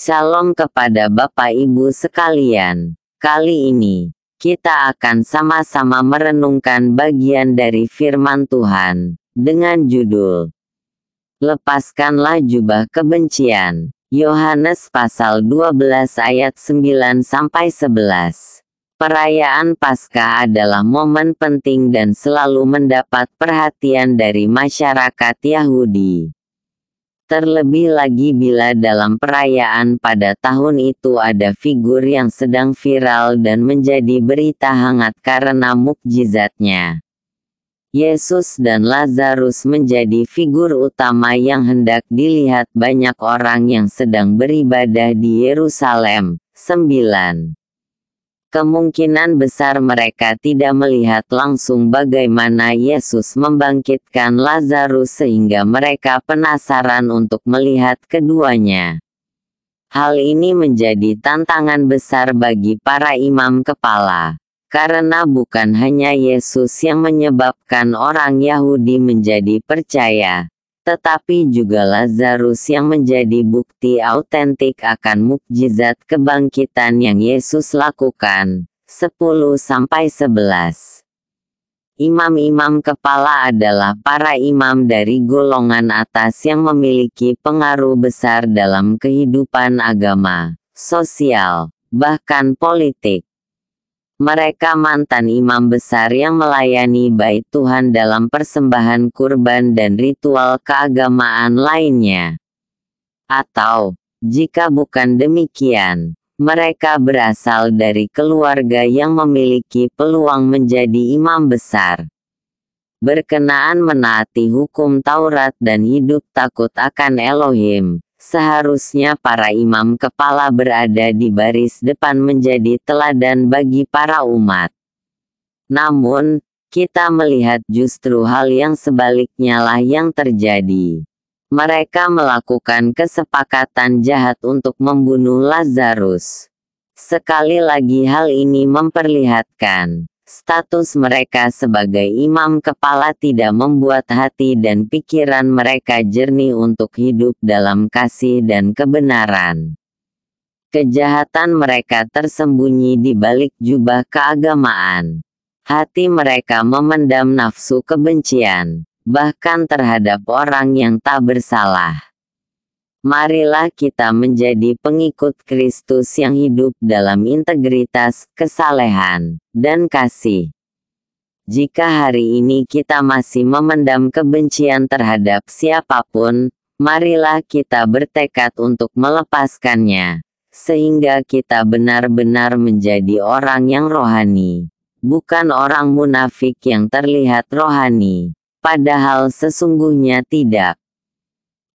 Shalom kepada Bapak Ibu sekalian. Kali ini, kita akan sama-sama merenungkan bagian dari firman Tuhan, dengan judul Lepaskanlah jubah kebencian. Yohanes pasal 12 ayat 9 sampai 11. Perayaan Paskah adalah momen penting dan selalu mendapat perhatian dari masyarakat Yahudi. Terlebih lagi bila dalam perayaan pada tahun itu ada figur yang sedang viral dan menjadi berita hangat karena mukjizatnya. Yesus dan Lazarus menjadi figur utama yang hendak dilihat banyak orang yang sedang beribadah di Yerusalem. 9 kemungkinan besar mereka tidak melihat langsung bagaimana Yesus membangkitkan Lazarus sehingga mereka penasaran untuk melihat keduanya. Hal ini menjadi tantangan besar bagi para imam kepala, karena bukan hanya Yesus yang menyebabkan orang Yahudi menjadi percaya, tetapi juga Lazarus yang menjadi bukti autentik akan mukjizat kebangkitan yang Yesus lakukan. 10-11 Imam-imam kepala adalah para imam dari golongan atas yang memiliki pengaruh besar dalam kehidupan agama, sosial, bahkan politik. Mereka mantan imam besar yang melayani bait Tuhan dalam persembahan kurban dan ritual keagamaan lainnya. Atau, jika bukan demikian, mereka berasal dari keluarga yang memiliki peluang menjadi imam besar. Berkenaan menaati hukum Taurat dan hidup takut akan Elohim, Seharusnya para imam kepala berada di baris depan menjadi teladan bagi para umat. Namun, kita melihat justru hal yang sebaliknya lah yang terjadi. Mereka melakukan kesepakatan jahat untuk membunuh Lazarus. Sekali lagi hal ini memperlihatkan Status mereka sebagai imam kepala tidak membuat hati dan pikiran mereka jernih untuk hidup dalam kasih dan kebenaran. Kejahatan mereka tersembunyi di balik jubah keagamaan. Hati mereka memendam nafsu kebencian, bahkan terhadap orang yang tak bersalah. Marilah kita menjadi pengikut Kristus yang hidup dalam integritas, kesalehan, dan kasih. Jika hari ini kita masih memendam kebencian terhadap siapa pun, marilah kita bertekad untuk melepaskannya, sehingga kita benar-benar menjadi orang yang rohani, bukan orang munafik yang terlihat rohani, padahal sesungguhnya tidak.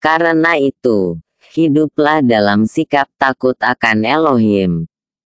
Karena itu, hiduplah dalam sikap takut akan Elohim,